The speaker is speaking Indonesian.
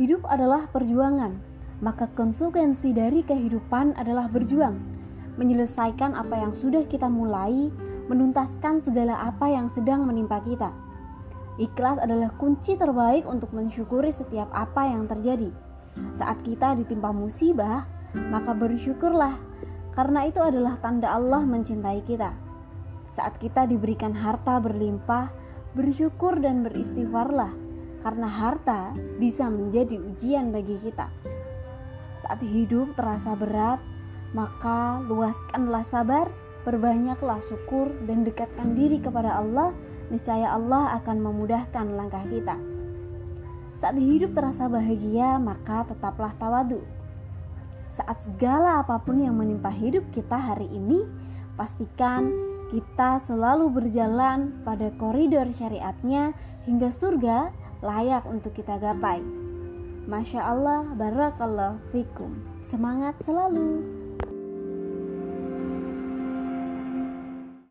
Hidup adalah perjuangan, maka konsekuensi dari kehidupan adalah berjuang, menyelesaikan apa yang sudah kita mulai, menuntaskan segala apa yang sedang menimpa kita. Ikhlas adalah kunci terbaik untuk mensyukuri setiap apa yang terjadi. Saat kita ditimpa musibah, maka bersyukurlah, karena itu adalah tanda Allah mencintai kita. Saat kita diberikan harta berlimpah, bersyukur dan beristighfarlah, karena harta bisa menjadi ujian bagi kita. Saat hidup terasa berat, maka luaskanlah sabar Perbanyaklah syukur dan dekatkan diri kepada Allah, niscaya Allah akan memudahkan langkah kita. Saat hidup terasa bahagia, maka tetaplah tawadu. Saat segala apa pun yang menimpa hidup kita hari ini, pastikan kita selalu berjalan pada koridor syariatnya hingga surga layak untuk kita gapai. Masya Allah, barakallah fikum. Semangat selalu.